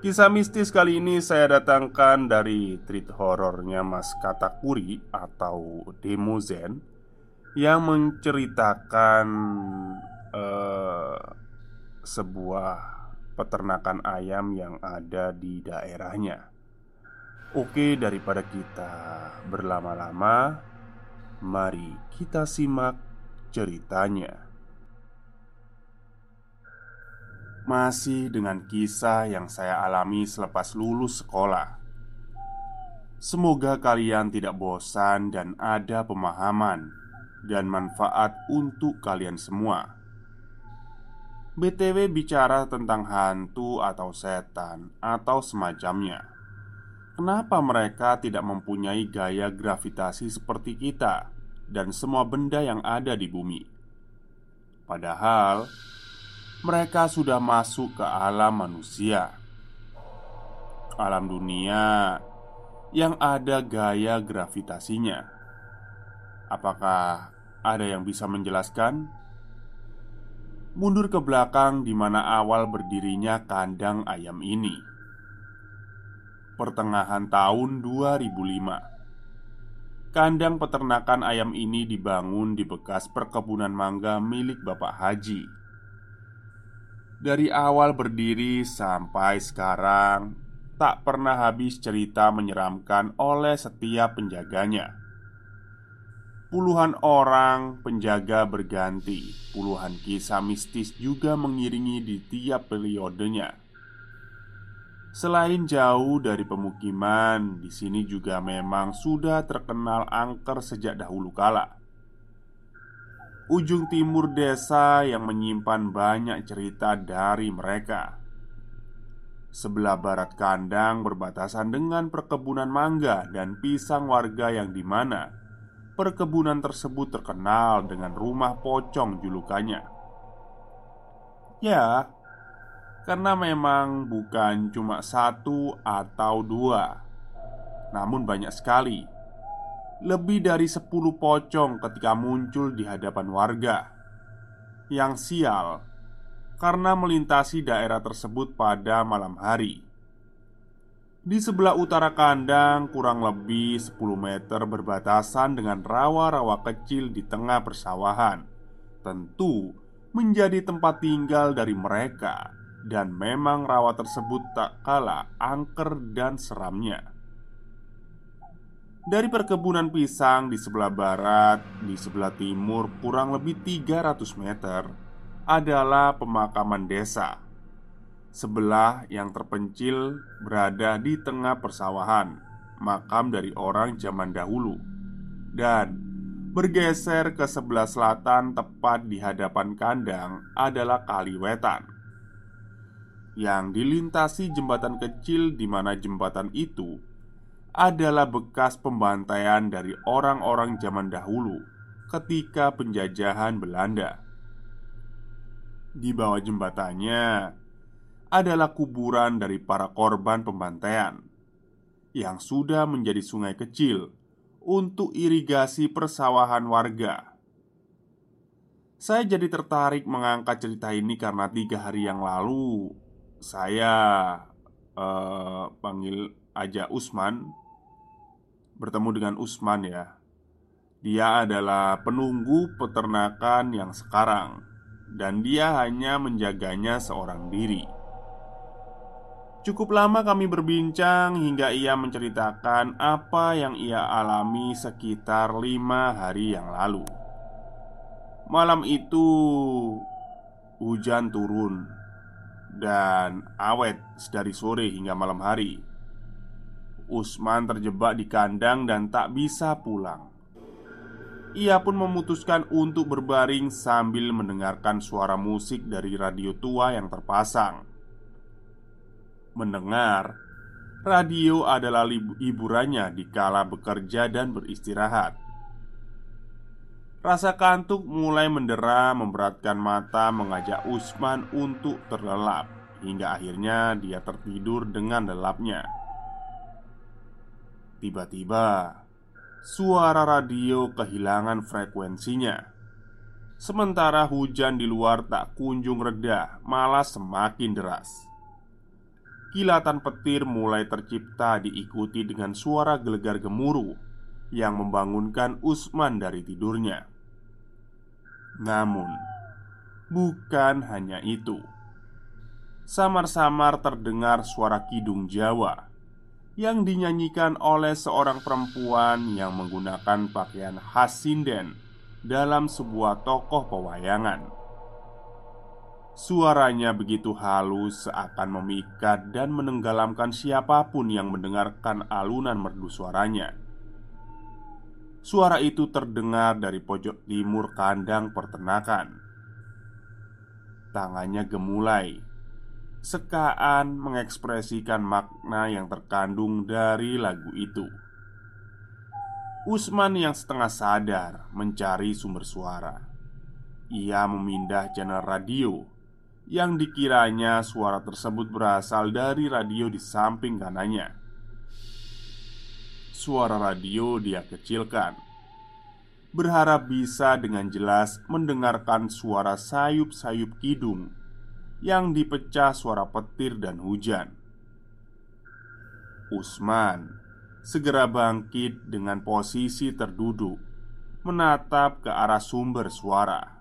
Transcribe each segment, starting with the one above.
Kisah mistis kali ini saya datangkan dari treat horornya Mas Katakuri atau Demozen Yang menceritakan uh, sebuah peternakan ayam yang ada di daerahnya Oke, daripada kita berlama-lama, mari kita simak ceritanya. Masih dengan kisah yang saya alami selepas lulus sekolah. Semoga kalian tidak bosan dan ada pemahaman dan manfaat untuk kalian semua. BTW bicara tentang hantu atau setan atau semacamnya Kenapa mereka tidak mempunyai gaya gravitasi seperti kita dan semua benda yang ada di bumi? Padahal mereka sudah masuk ke alam manusia, alam dunia yang ada gaya gravitasinya. Apakah ada yang bisa menjelaskan? Mundur ke belakang di mana awal berdirinya kandang ayam ini pertengahan tahun 2005 Kandang peternakan ayam ini dibangun di bekas perkebunan mangga milik Bapak Haji Dari awal berdiri sampai sekarang Tak pernah habis cerita menyeramkan oleh setiap penjaganya Puluhan orang penjaga berganti Puluhan kisah mistis juga mengiringi di tiap periodenya Selain jauh dari pemukiman, di sini juga memang sudah terkenal angker sejak dahulu kala. Ujung timur desa yang menyimpan banyak cerita dari mereka. Sebelah barat kandang berbatasan dengan perkebunan mangga dan pisang warga yang di mana perkebunan tersebut terkenal dengan rumah pocong julukannya. Ya, karena memang bukan cuma satu atau dua Namun banyak sekali Lebih dari sepuluh pocong ketika muncul di hadapan warga Yang sial Karena melintasi daerah tersebut pada malam hari. Di sebelah utara kandang kurang lebih 10 meter berbatasan dengan rawa-rawa kecil di tengah persawahan Tentu menjadi tempat tinggal dari mereka dan memang rawa tersebut tak kalah angker dan seramnya Dari perkebunan pisang di sebelah barat Di sebelah timur kurang lebih 300 meter Adalah pemakaman desa. Sebelah yang terpencil berada di tengah persawahan Makam dari orang zaman dahulu Dan bergeser ke sebelah selatan tepat di hadapan kandang adalah Kaliwetan yang dilintasi jembatan kecil di mana jembatan itu adalah bekas pembantaian dari orang-orang zaman dahulu ketika penjajahan Belanda. Di bawah jembatannya adalah kuburan dari para korban pembantaian yang sudah menjadi sungai kecil untuk irigasi persawahan warga. Saya jadi tertarik mengangkat cerita ini karena tiga hari yang lalu saya uh, panggil aja Usman Bertemu dengan Usman ya. Dia adalah penunggu peternakan yang sekarang Dan dia hanya menjaganya seorang diri. Cukup lama kami berbincang hingga ia menceritakan apa yang ia alami sekitar lima hari yang lalu. Malam itu hujan turun dan awet dari sore hingga malam hari. Usman terjebak di kandang dan tak bisa pulang. Ia pun memutuskan untuk berbaring sambil mendengarkan suara musik dari radio tua yang terpasang. Mendengar radio adalah hiburannya di kala bekerja dan beristirahat. Rasa kantuk mulai mendera, memberatkan mata, mengajak Usman untuk terlelap, hingga akhirnya dia tertidur dengan lelapnya. Tiba-tiba, suara radio kehilangan frekuensinya. Sementara hujan di luar tak kunjung reda, malah semakin deras. Kilatan petir mulai tercipta diikuti dengan suara gelegar gemuruh yang membangunkan Usman dari tidurnya. Namun, bukan hanya itu. Samar-samar terdengar suara kidung Jawa yang dinyanyikan oleh seorang perempuan yang menggunakan pakaian khas sinden dalam sebuah tokoh pewayangan. Suaranya begitu halus seakan memikat dan menenggelamkan siapa pun yang mendengarkan alunan merdu suaranya. Suara itu terdengar dari pojok timur kandang pertenakan. Tangannya gemulai, sekaan mengekspresikan makna yang terkandung dari lagu itu. Usman yang setengah sadar mencari sumber suara. Ia memindah channel radio yang dikiranya suara tersebut berasal dari radio di samping kanannya. Suara radio dia kecilkan Berharap bisa dengan jelas mendengarkan suara sayup-sayup kidung Yang dipecah suara petir dan hujan. Usman segera bangkit dengan posisi terduduk Menatap ke arah sumber suara.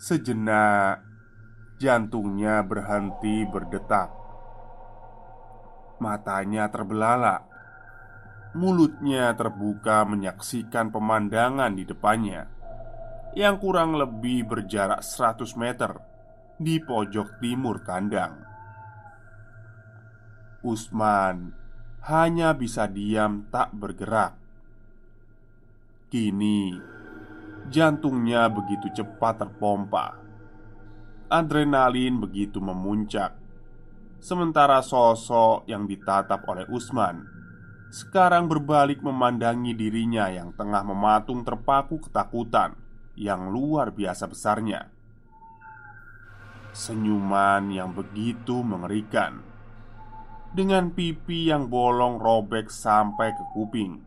Sejenak Jantungnya berhenti berdetak. Matanya terbelalak. Mulutnya terbuka menyaksikan pemandangan di depannya Yang kurang lebih berjarak 100 meter Di pojok timur kandang. Usman hanya bisa diam tak bergerak. Kini Jantungnya begitu cepat terpompa. Adrenalin begitu memuncak. Sementara sosok yang ditatap oleh Usman Sekarang berbalik memandangi dirinya yang tengah mematung terpaku ketakutan Yang luar biasa besarnya. Senyuman yang begitu mengerikan. Dengan pipi yang bolong robek sampai ke kuping.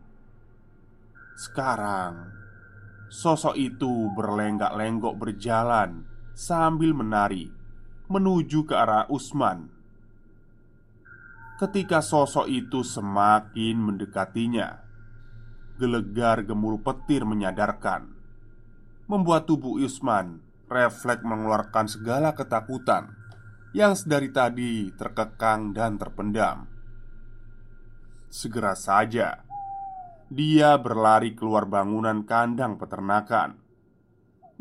Sekarang Sosok itu berlenggak-lenggok berjalan Sambil menari Menuju ke arah Usman. Ketika sosok itu semakin mendekatinya, gelegar gemuruh petir menyadarkan, membuat tubuh Usman refleks mengeluarkan segala ketakutan yang sedari tadi terkekang dan terpendam. Segera saja dia berlari keluar bangunan kandang peternakan,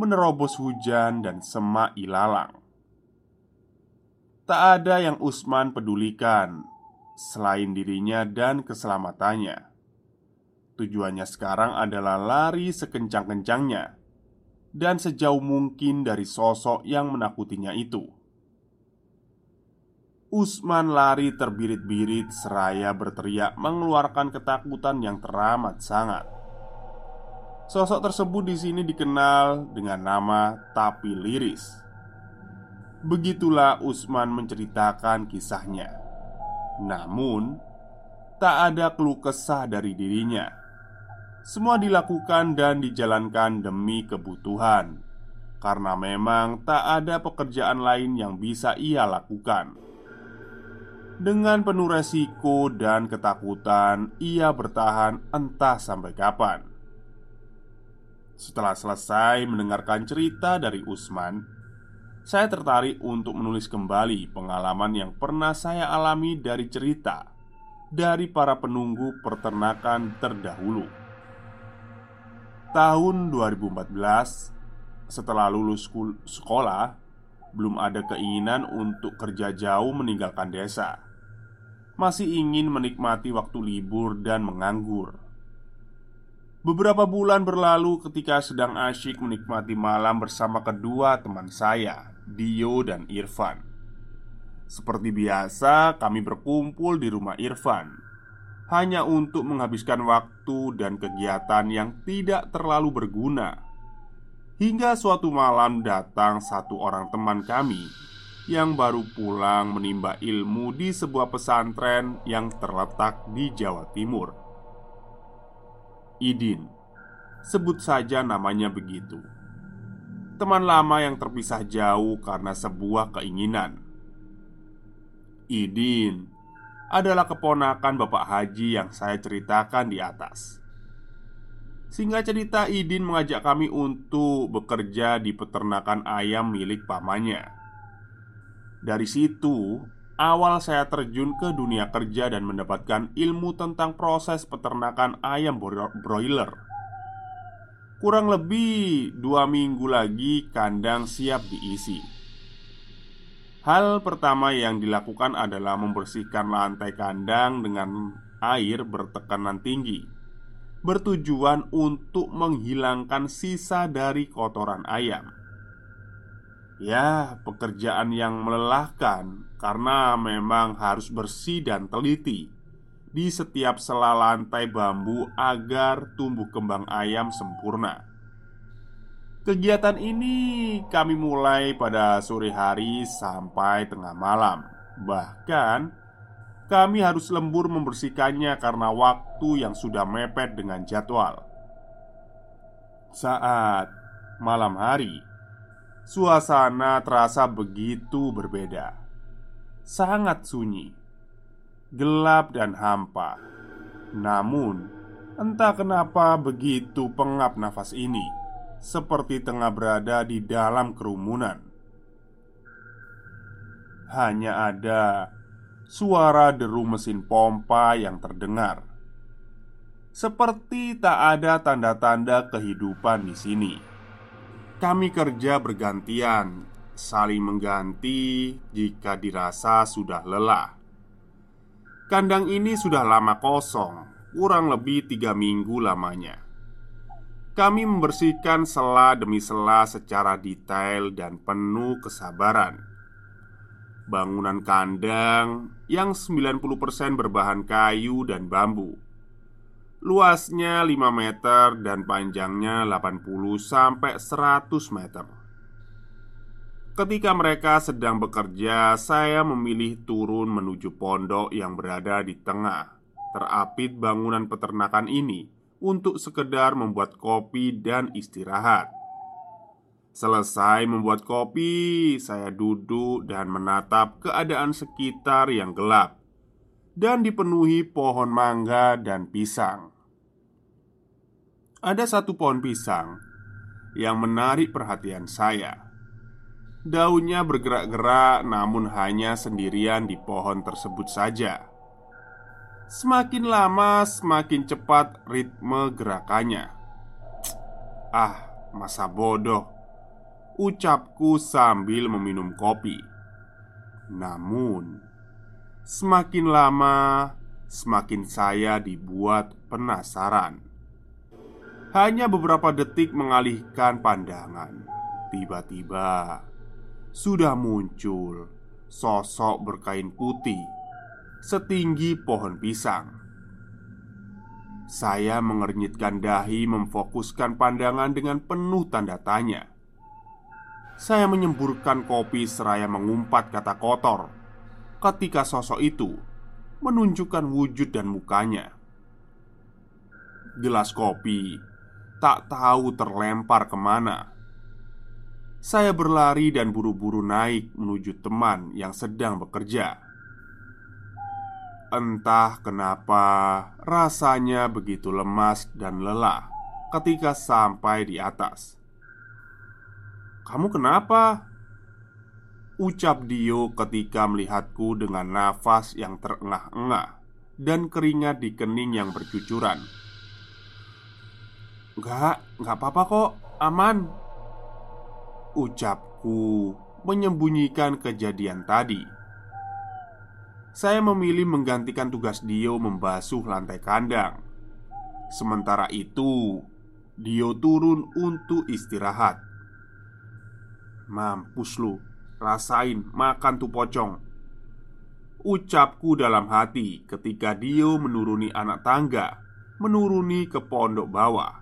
menerobos hujan dan semak ilalang. Tak ada yang Usman pedulikan selain dirinya dan keselamatannya. Tujuannya sekarang adalah lari sekencang-kencangnya dan sejauh mungkin dari sosok yang menakutinya itu. Usman lari terbirit-birit seraya berteriak mengeluarkan ketakutan yang teramat sangat. Sosok tersebut di sini dikenal dengan nama Tapi Liris. Begitulah Usman menceritakan kisahnya. Namun, tak ada keluh kesah dari dirinya. Semua dilakukan dan dijalankan demi kebutuhan, karena memang tak ada pekerjaan lain yang bisa ia lakukan. Dengan penuh resiko dan ketakutan, ia bertahan entah sampai kapan. Setelah selesai mendengarkan cerita dari Usman, saya tertarik untuk menulis kembali pengalaman yang pernah saya alami dari cerita dari para penunggu peternakan terdahulu. Tahun 2014, setelah lulus sekolah, belum ada keinginan untuk kerja jauh meninggalkan desa. Masih ingin menikmati waktu libur dan menganggur. Beberapa bulan berlalu ketika sedang asyik menikmati malam bersama kedua teman saya Dio dan Irfan Seperti biasa, kami berkumpul di rumah Irfan hanya untuk menghabiskan waktu dan kegiatan yang tidak terlalu berguna. Hingga suatu malam datang satu orang teman kami yang baru pulang menimba ilmu di sebuah pesantren yang terletak di Jawa Timur. Idin, sebut saja namanya begitu. Teman lama yang terpisah jauh karena sebuah keinginan Idin adalah keponakan Bapak Haji yang saya ceritakan di atas. Singkat cerita, Idin mengajak kami untuk bekerja di peternakan ayam milik pamannya. Dari situ, awal saya terjun ke dunia kerja dan mendapatkan ilmu tentang proses peternakan ayam broiler. Kurang lebih dua minggu lagi, kandang siap diisi. Hal pertama yang dilakukan adalah membersihkan lantai kandang dengan air bertekanan tinggi, bertujuan untuk menghilangkan sisa dari kotoran ayam. Ya, pekerjaan yang melelahkan karena memang harus bersih dan teliti di setiap sela lantai bambu agar tumbuh kembang ayam sempurna. Kegiatan ini kami mulai pada sore hari sampai tengah malam. Bahkan, kami harus lembur membersihkannya karena waktu yang sudah mepet dengan jadwal. Saat malam hari, suasana terasa begitu berbeda, sangat sunyi, gelap, dan hampa. Namun, entah kenapa begitu pengap nafas ini seperti tengah berada di dalam kerumunan. Hanya ada suara deru mesin pompa yang terdengar, seperti tak ada tanda-tanda kehidupan di sini. Kami kerja bergantian, saling mengganti jika dirasa sudah lelah. Kandang ini sudah lama kosong, kurang lebih tiga minggu lamanya. Kami membersihkan sela demi sela secara detail dan penuh kesabaran. Bangunan kandang yang 90% berbahan kayu dan bambu. Luasnya 5 meter dan panjangnya 80 sampai 100 meter. Ketika mereka sedang bekerja, saya memilih turun menuju pondok yang berada di tengah terapit bangunan peternakan ini untuk sekedar membuat kopi dan istirahat. Selesai membuat kopi, saya duduk dan menatap keadaan sekitar yang gelap dan dipenuhi pohon mangga dan pisang. Ada satu pohon pisang yang menarik perhatian saya. Daunnya bergerak-gerak, namun hanya sendirian di pohon tersebut saja. Semakin lama semakin cepat ritme gerakannya. Ah, masa bodoh Ucapku sambil meminum kopi. Namun Semakin lama Semakin saya dibuat penasaran. Hanya beberapa detik mengalihkan pandangan. Tiba-tiba Sudah muncul Sosok berkain putih setinggi pohon pisang. Saya mengernyitkan dahi, memfokuskan pandangan dengan penuh tanda tanya. Saya menyemburkan kopi seraya mengumpat kata kotor ketika sosok itu menunjukkan wujud dan mukanya. Gelas kopi tak tahu terlempar ke mana. Saya berlari dan buru-buru naik menuju teman yang sedang bekerja. Entah kenapa rasanya begitu lemas dan lelah ketika sampai di atas. "Kamu kenapa?" ucap Dio ketika melihatku dengan nafas yang terengah-engah dan keringat di kening yang bercucuran. "Enggak, enggak apa-apa kok, aman." Ucapku menyembunyikan kejadian tadi saya memilih menggantikan tugas Dio membasuh lantai kandang. Sementara itu, Dio turun untuk istirahat. Mampus lu, rasain makan tuh pocong. Ucapku dalam hati ketika Dio menuruni anak tangga Menuruni ke pondok bawah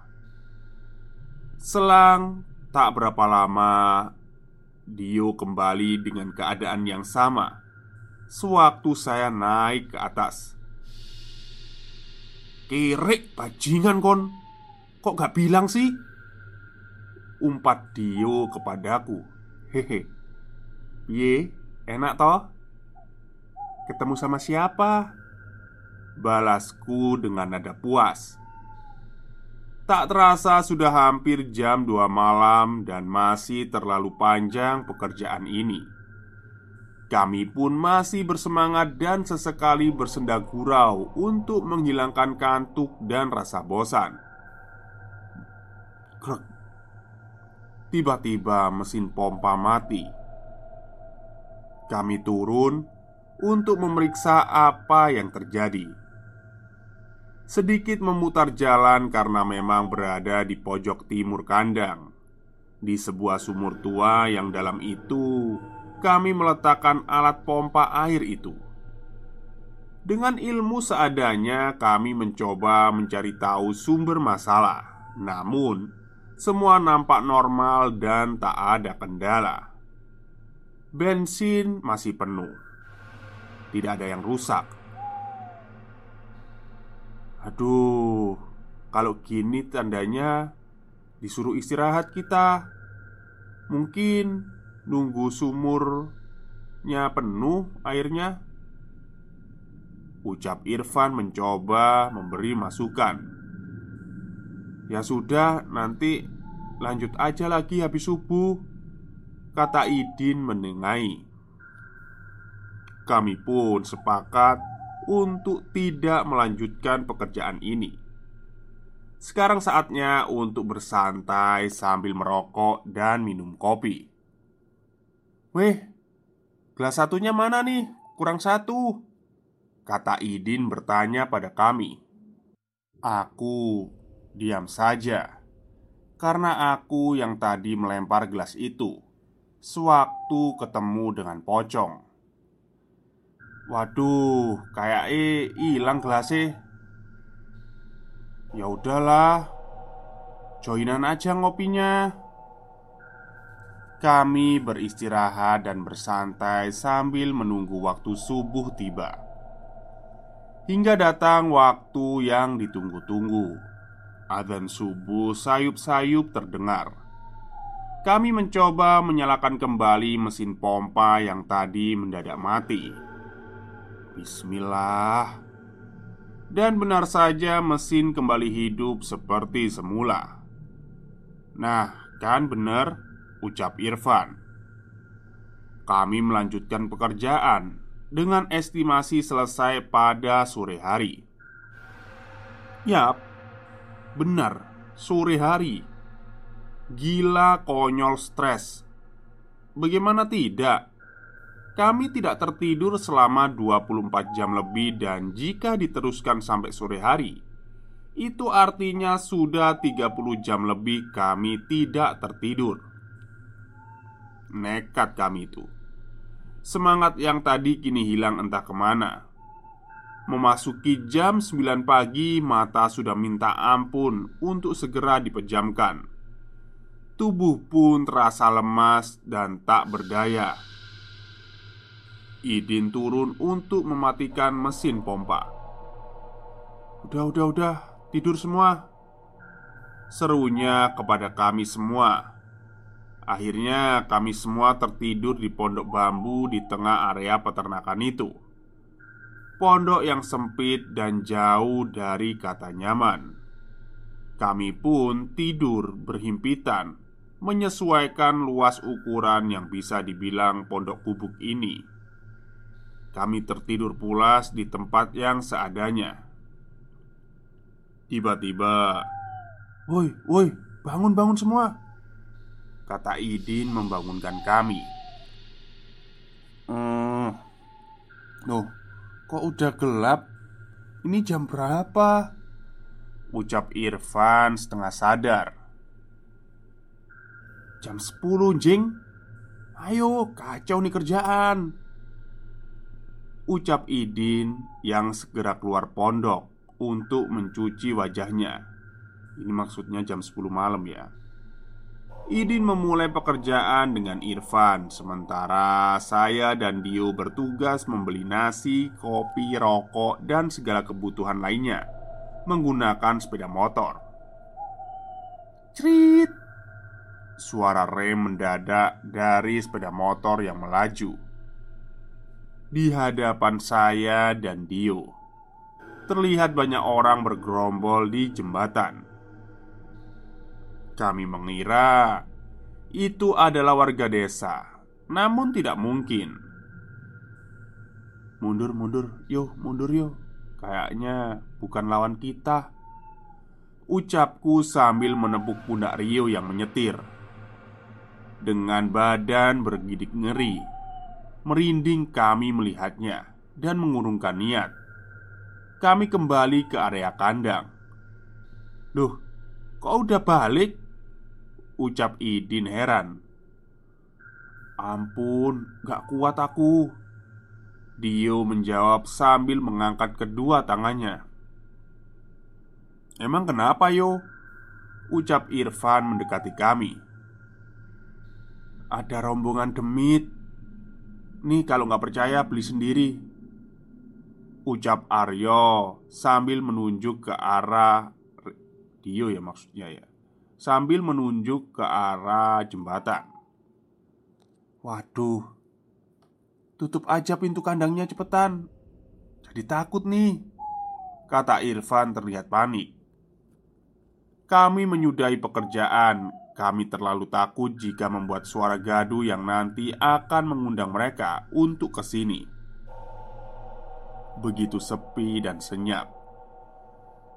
Selang tak berapa lama Dio kembali dengan keadaan yang sama Sewaktu saya naik ke atas. Kirik bajingan kon. Kok gak bilang sih? Umpat Dio kepadaku. Hehe. Ye, enak toh? Ketemu sama siapa? Balasku dengan nada puas. Tak terasa sudah hampir jam 2 malam dan masih terlalu panjang pekerjaan ini Kami pun masih bersemangat dan sesekali bersenda gurau untuk menghilangkan kantuk dan rasa bosan. Tiba-tiba mesin pompa mati. Kami turun untuk memeriksa apa yang terjadi. Sedikit memutar jalan karena memang berada di pojok timur kandang, di sebuah sumur tua yang dalam itu kami meletakkan alat pompa air itu. Dengan ilmu seadanya, kami mencoba mencari tahu sumber masalah. Namun, semua nampak normal dan tak ada kendala. Bensin masih penuh tidak ada yang rusak. Aduh, kalau gini tandanya disuruh istirahat kita. Mungkin nunggu sumurnya penuh airnya. Ucap Irfan mencoba memberi masukan. Ya sudah, nanti lanjut aja lagi habis subuh, kata Idin menengahi. Kami pun sepakat untuk tidak melanjutkan pekerjaan ini. Sekarang saatnya untuk bersantai sambil merokok dan minum kopi. Weh, gelas satunya mana nih? Kurang satu, kata Idin bertanya pada kami. Aku diam saja karena aku yang tadi melempar gelas itu sewaktu ketemu dengan pocong. Waduh, kayak eh hilang gelasnya. Ya udahlah, joinan aja ngopinya. Kami beristirahat dan bersantai sambil menunggu waktu subuh tiba. Hingga datang waktu yang ditunggu-tunggu. Adzan subuh sayup-sayup terdengar. Kami mencoba menyalakan kembali mesin pompa yang tadi mendadak mati. Bismillah Dan benar saja mesin kembali hidup seperti semula Nah, kan benar Ucap Irfan. Kami melanjutkan pekerjaan Dengan estimasi selesai pada sore hari. Yap Benar Sore hari. Gila konyol stres. Bagaimana tidak? Kami tidak tertidur selama 24 jam lebih dan jika diteruskan sampai sore hari Itu artinya sudah 30 jam lebih kami tidak tertidur Nekat kami itu Semangat yang tadi kini hilang entah ke mana Memasuki jam 9 pagi mata sudah minta ampun untuk segera dipejamkan Tubuh pun terasa lemas dan tak berdaya Idin turun untuk mematikan mesin pompa. "Udah, udah, udah, tidur semua!" Serunya kepada kami semua. Akhirnya, kami semua tertidur di pondok bambu di tengah area peternakan itu. Pondok yang sempit dan jauh dari kata nyaman. Kami pun tidur berhimpitan, menyesuaikan luas ukuran yang bisa dibilang pondok kubuk ini kami tertidur pulas di tempat yang seadanya. Tiba-tiba, "Woi, woi, bangun-bangun semua!" Kata Idin membangunkan kami. Hmm, loh, kok udah gelap? Ini jam berapa? Ucap Irfan setengah sadar Jam 10 jing Ayo kacau nih kerjaan Ucap Idin yang segera keluar pondok untuk mencuci wajahnya Ini maksudnya jam 10 malam ya Idin memulai pekerjaan dengan Irfan Sementara saya dan Dio bertugas membeli nasi, kopi, rokok, dan segala kebutuhan lainnya Menggunakan sepeda motor Cerit Suara rem mendadak dari sepeda motor yang melaju di hadapan saya dan Dio. Terlihat banyak orang bergerombol di jembatan. Kami mengira itu adalah warga desa, namun tidak mungkin. Mundur, mundur, yo, mundur, yo. Kayaknya bukan lawan kita. Ucapku sambil menepuk pundak Rio yang menyetir Dengan badan bergidik ngeri Merinding kami melihatnya dan mengurungkan niat. Kami kembali ke area kandang. "Loh, kok udah balik?" Ucap Idin heran. "Ampun, gak kuat aku." Dio menjawab sambil mengangkat kedua tangannya. "Emang kenapa, Yo?" ucap Irfan mendekati kami. "Ada rombongan demit Nih kalau nggak percaya beli sendiri Ucap Aryo sambil menunjuk ke arah Dio ya maksudnya ya Sambil menunjuk ke arah jembatan. Waduh Tutup aja pintu kandangnya cepetan. Jadi takut nih Kata Irfan terlihat panik. Kami menyudahi pekerjaan. Kami terlalu takut jika membuat suara gaduh yang nanti akan mengundang mereka untuk ke sini. Begitu sepi dan senyap,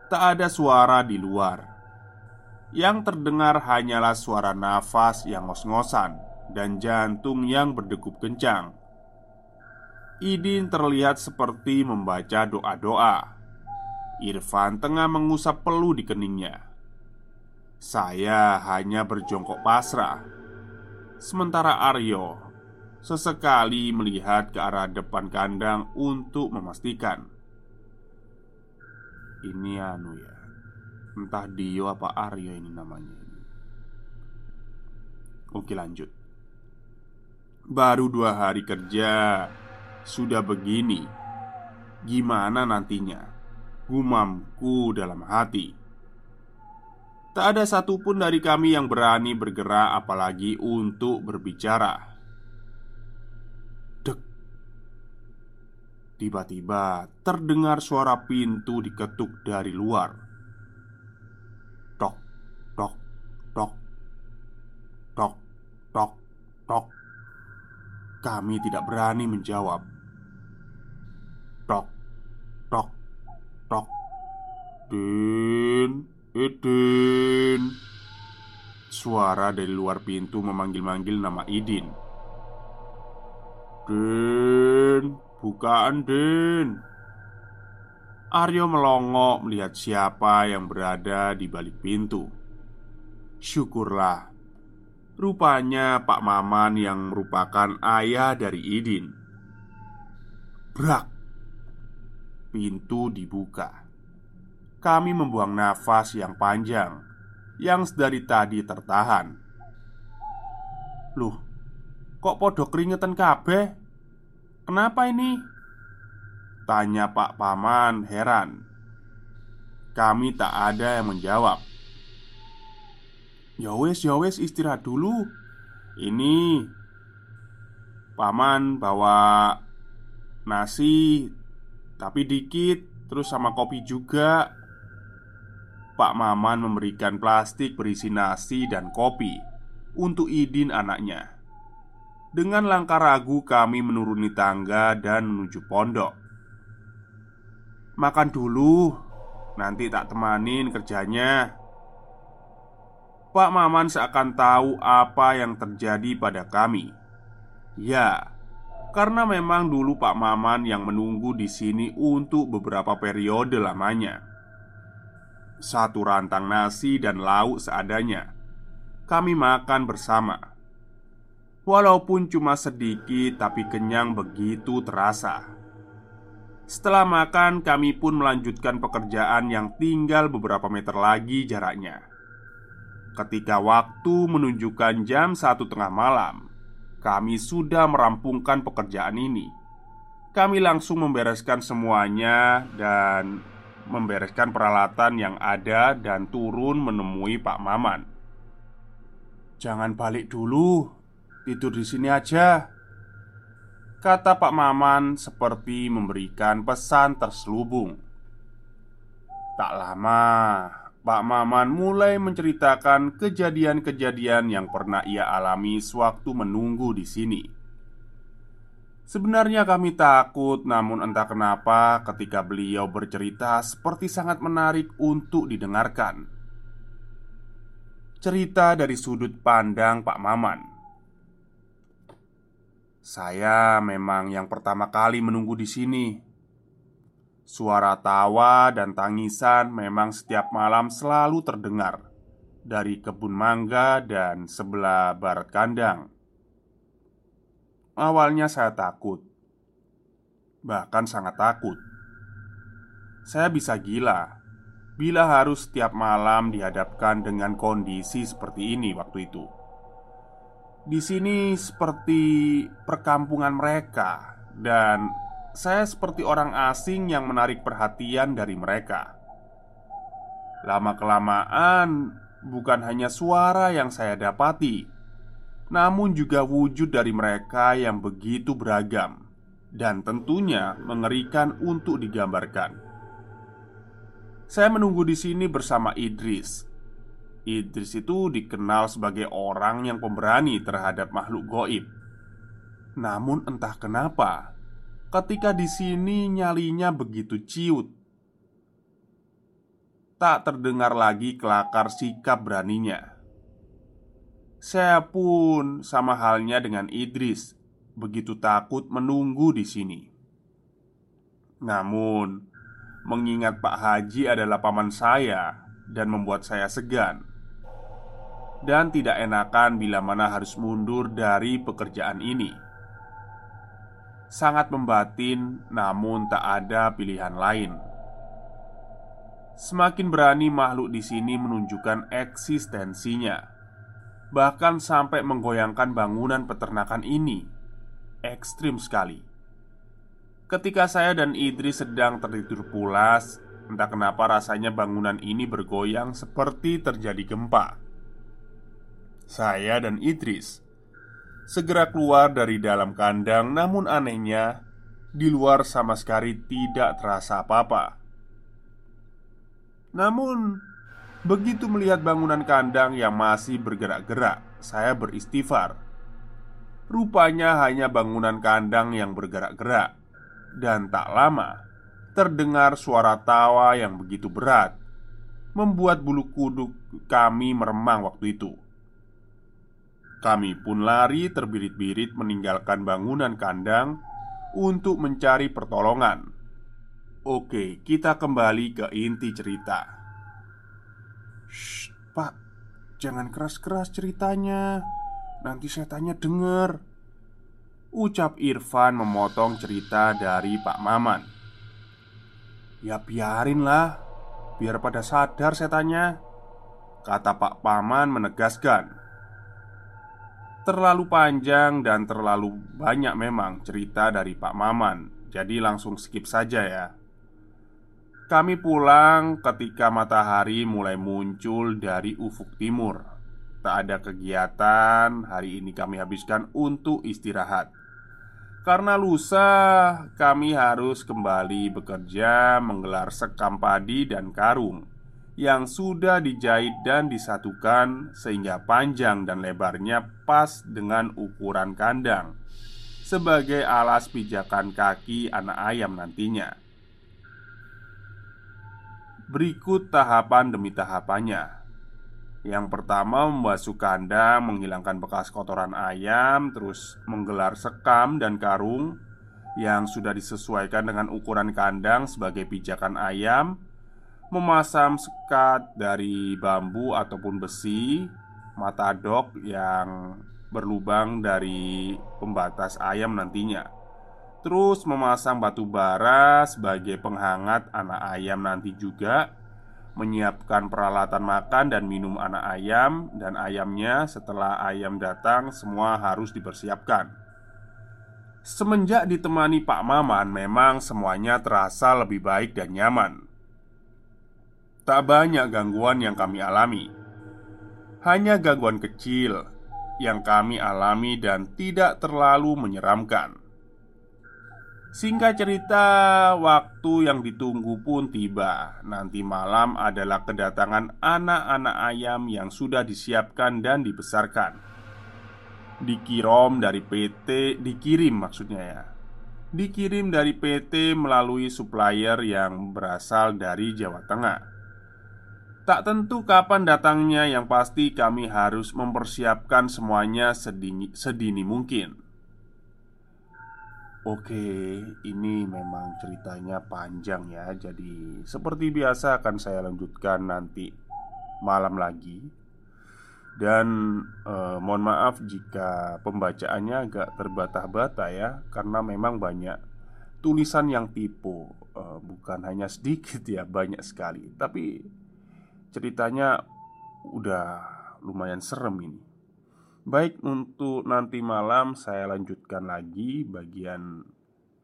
tak ada suara di luar. Yang terdengar hanyalah suara nafas yang ngos-ngosan dan jantung yang berdegup kencang. Idin terlihat seperti membaca doa-doa. Irfan tengah mengusap peluh di keningnya. Saya hanya berjongkok pasrah Sementara Aryo Sesekali melihat ke arah depan kandang untuk memastikan Ini anu ya Entah Dio apa Aryo ini namanya Oke lanjut. Baru dua hari kerja. Sudah begini. Gimana nantinya? Gumamku dalam hati. Tak ada satupun dari kami yang berani bergerak, apalagi untuk berbicara. Dek, tiba-tiba terdengar suara pintu diketuk dari luar. Tok, tok. Kami tidak berani menjawab. Tok, tok, tok, din. Idin Suara dari luar pintu memanggil-manggil nama Idin Din Bukaan Din Aryo melongok melihat siapa yang berada di balik pintu Syukurlah Rupanya Pak Maman yang merupakan ayah dari Idin. Brak. Pintu dibuka. Kami membuang nafas yang panjang Yang dari tadi tertahan. Loh, kok podok keringetan kabeh? Kenapa ini? Tanya Pak Paman heran. Kami tak ada yang menjawab Ya ya wes istirahat dulu Ini Paman bawa nasi Tapi dikit Terus sama kopi juga Pak Maman memberikan plastik berisi nasi dan kopi untuk Idin anaknya. Dengan langkah ragu, kami menuruni tangga dan menuju pondok. Makan dulu, nanti tak temanin kerjanya. Pak Maman seakan tahu apa yang terjadi pada kami. Ya, karena memang dulu Pak Maman yang menunggu di sini untuk beberapa periode lamanya satu rantang nasi dan lauk seadanya. Kami makan bersama. Walaupun cuma sedikit, tapi kenyang begitu terasa. Setelah makan, kami pun melanjutkan pekerjaan yang tinggal beberapa meter lagi jaraknya. Ketika waktu menunjukkan jam satu tengah malam, kami sudah merampungkan pekerjaan ini. Kami langsung membereskan semuanya dan membereskan peralatan yang ada dan turun menemui Pak Maman. "Jangan balik dulu, tidur di sini aja," kata Pak Maman seperti memberikan pesan terselubung. Tak lama, Pak Maman mulai menceritakan kejadian-kejadian yang pernah ia alami sewaktu menunggu di sini. Sebenarnya kami takut, namun entah kenapa, ketika beliau bercerita seperti sangat menarik untuk didengarkan. Cerita dari sudut pandang Pak Maman. Saya memang yang pertama kali menunggu di sini Suara tawa dan tangisan memang setiap malam selalu terdengar dari kebun mangga dan sebelah barat kandang. Awalnya saya takut, bahkan sangat takut. Saya bisa gila bila harus setiap malam dihadapkan dengan kondisi seperti ini waktu itu. Di sini seperti perkampungan mereka, dan saya seperti orang asing yang menarik perhatian dari mereka. Lama-kelamaan, bukan hanya suara yang saya dapati, namun juga wujud dari mereka yang begitu beragam dan tentunya mengerikan untuk digambarkan. Saya menunggu di sini bersama Idris. Idris itu dikenal sebagai orang yang pemberani terhadap makhluk goib. Namun, entah kenapa, Ketika di sini nyalinya begitu ciut. Tak terdengar lagi kelakar sikap beraninya. Saya pun sama halnya dengan Idris Begitu takut menunggu di sini. Namun Mengingat Pak Haji adalah paman saya Dan membuat saya segan. Dan tidak enakan bila mana harus mundur dari pekerjaan ini sangat membatin, namun tak ada pilihan lain. Semakin berani makhluk di sini menunjukkan eksistensinya, bahkan sampai menggoyangkan bangunan peternakan ini. Ekstrim sekali. Ketika saya dan Idris sedang tertidur pulas, entah kenapa rasanya bangunan ini bergoyang seperti terjadi gempa. Saya dan Idris segera keluar dari dalam kandang, namun anehnya di luar sama sekali tidak terasa apa-apa. Namun, begitu melihat bangunan kandang yang masih bergerak-gerak, saya beristighfar. Rupanya hanya bangunan kandang yang bergerak-gerak, dan tak lama terdengar suara tawa yang begitu berat, membuat bulu kuduk kami meremang waktu itu. Kami pun lari terbirit-birit meninggalkan bangunan kandang untuk mencari pertolongan. Oke, kita kembali ke inti cerita. Shh, Pak, jangan keras-keras ceritanya. Nanti saya tanya denger. Ucap Irfan memotong cerita dari Pak Maman. Ya biarinlah, biar pada sadar saya tanya. Kata Pak Paman menegaskan Terlalu panjang dan terlalu banyak memang cerita dari Pak Maman. Jadi langsung skip saja ya. Kami pulang ketika matahari mulai muncul dari ufuk timur. Tak ada kegiatan Hari ini kami habiskan untuk istirahat. Karena lusa kami harus kembali bekerja Menggelar sekam padi dan karung yang sudah dijahit dan disatukan sehingga panjang dan lebarnya pas dengan ukuran kandang sebagai alas pijakan kaki anak ayam nantinya. Berikut tahapan demi tahapannya. Yang pertama membasuh kandang, menghilangkan bekas kotoran ayam, terus menggelar sekam dan karung yang sudah disesuaikan dengan ukuran kandang sebagai pijakan ayam memasang sekat dari bambu ataupun besi matadok yang berlubang dari pembatas ayam nantinya. Terus memasang batu bara sebagai penghangat anak ayam nanti juga Menyiapkan peralatan makan dan minum anak ayam Dan ayamnya setelah ayam datang semua harus dipersiapkan. Semenjak ditemani Pak Maman memang semuanya terasa lebih baik dan nyaman Tak banyak gangguan yang kami alami Hanya gangguan kecil yang kami alami dan tidak terlalu menyeramkan Singkat cerita, waktu yang ditunggu pun tiba. Nanti malam adalah kedatangan anak-anak ayam yang sudah disiapkan dan dibesarkan. Dikirim dari PT, dikirim maksudnya ya. Dikirim dari PT melalui supplier yang berasal dari Jawa Tengah. Tak tentu kapan datangnya, yang pasti kami harus mempersiapkan semuanya sedini, sedini mungkin. Oke, ini memang ceritanya panjang ya. Jadi, seperti biasa akan saya lanjutkan nanti malam lagi. Dan eh, mohon maaf jika pembacaannya agak terbata-bata ya, karena memang banyak tulisan yang tipu. Eh, bukan hanya sedikit ya, banyak sekali. Tapi ceritanya udah lumayan serem ini. Baik, untuk nanti malam saya lanjutkan lagi bagian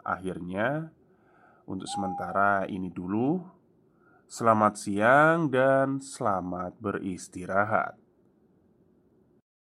akhirnya. Untuk sementara ini dulu. Selamat siang dan selamat beristirahat.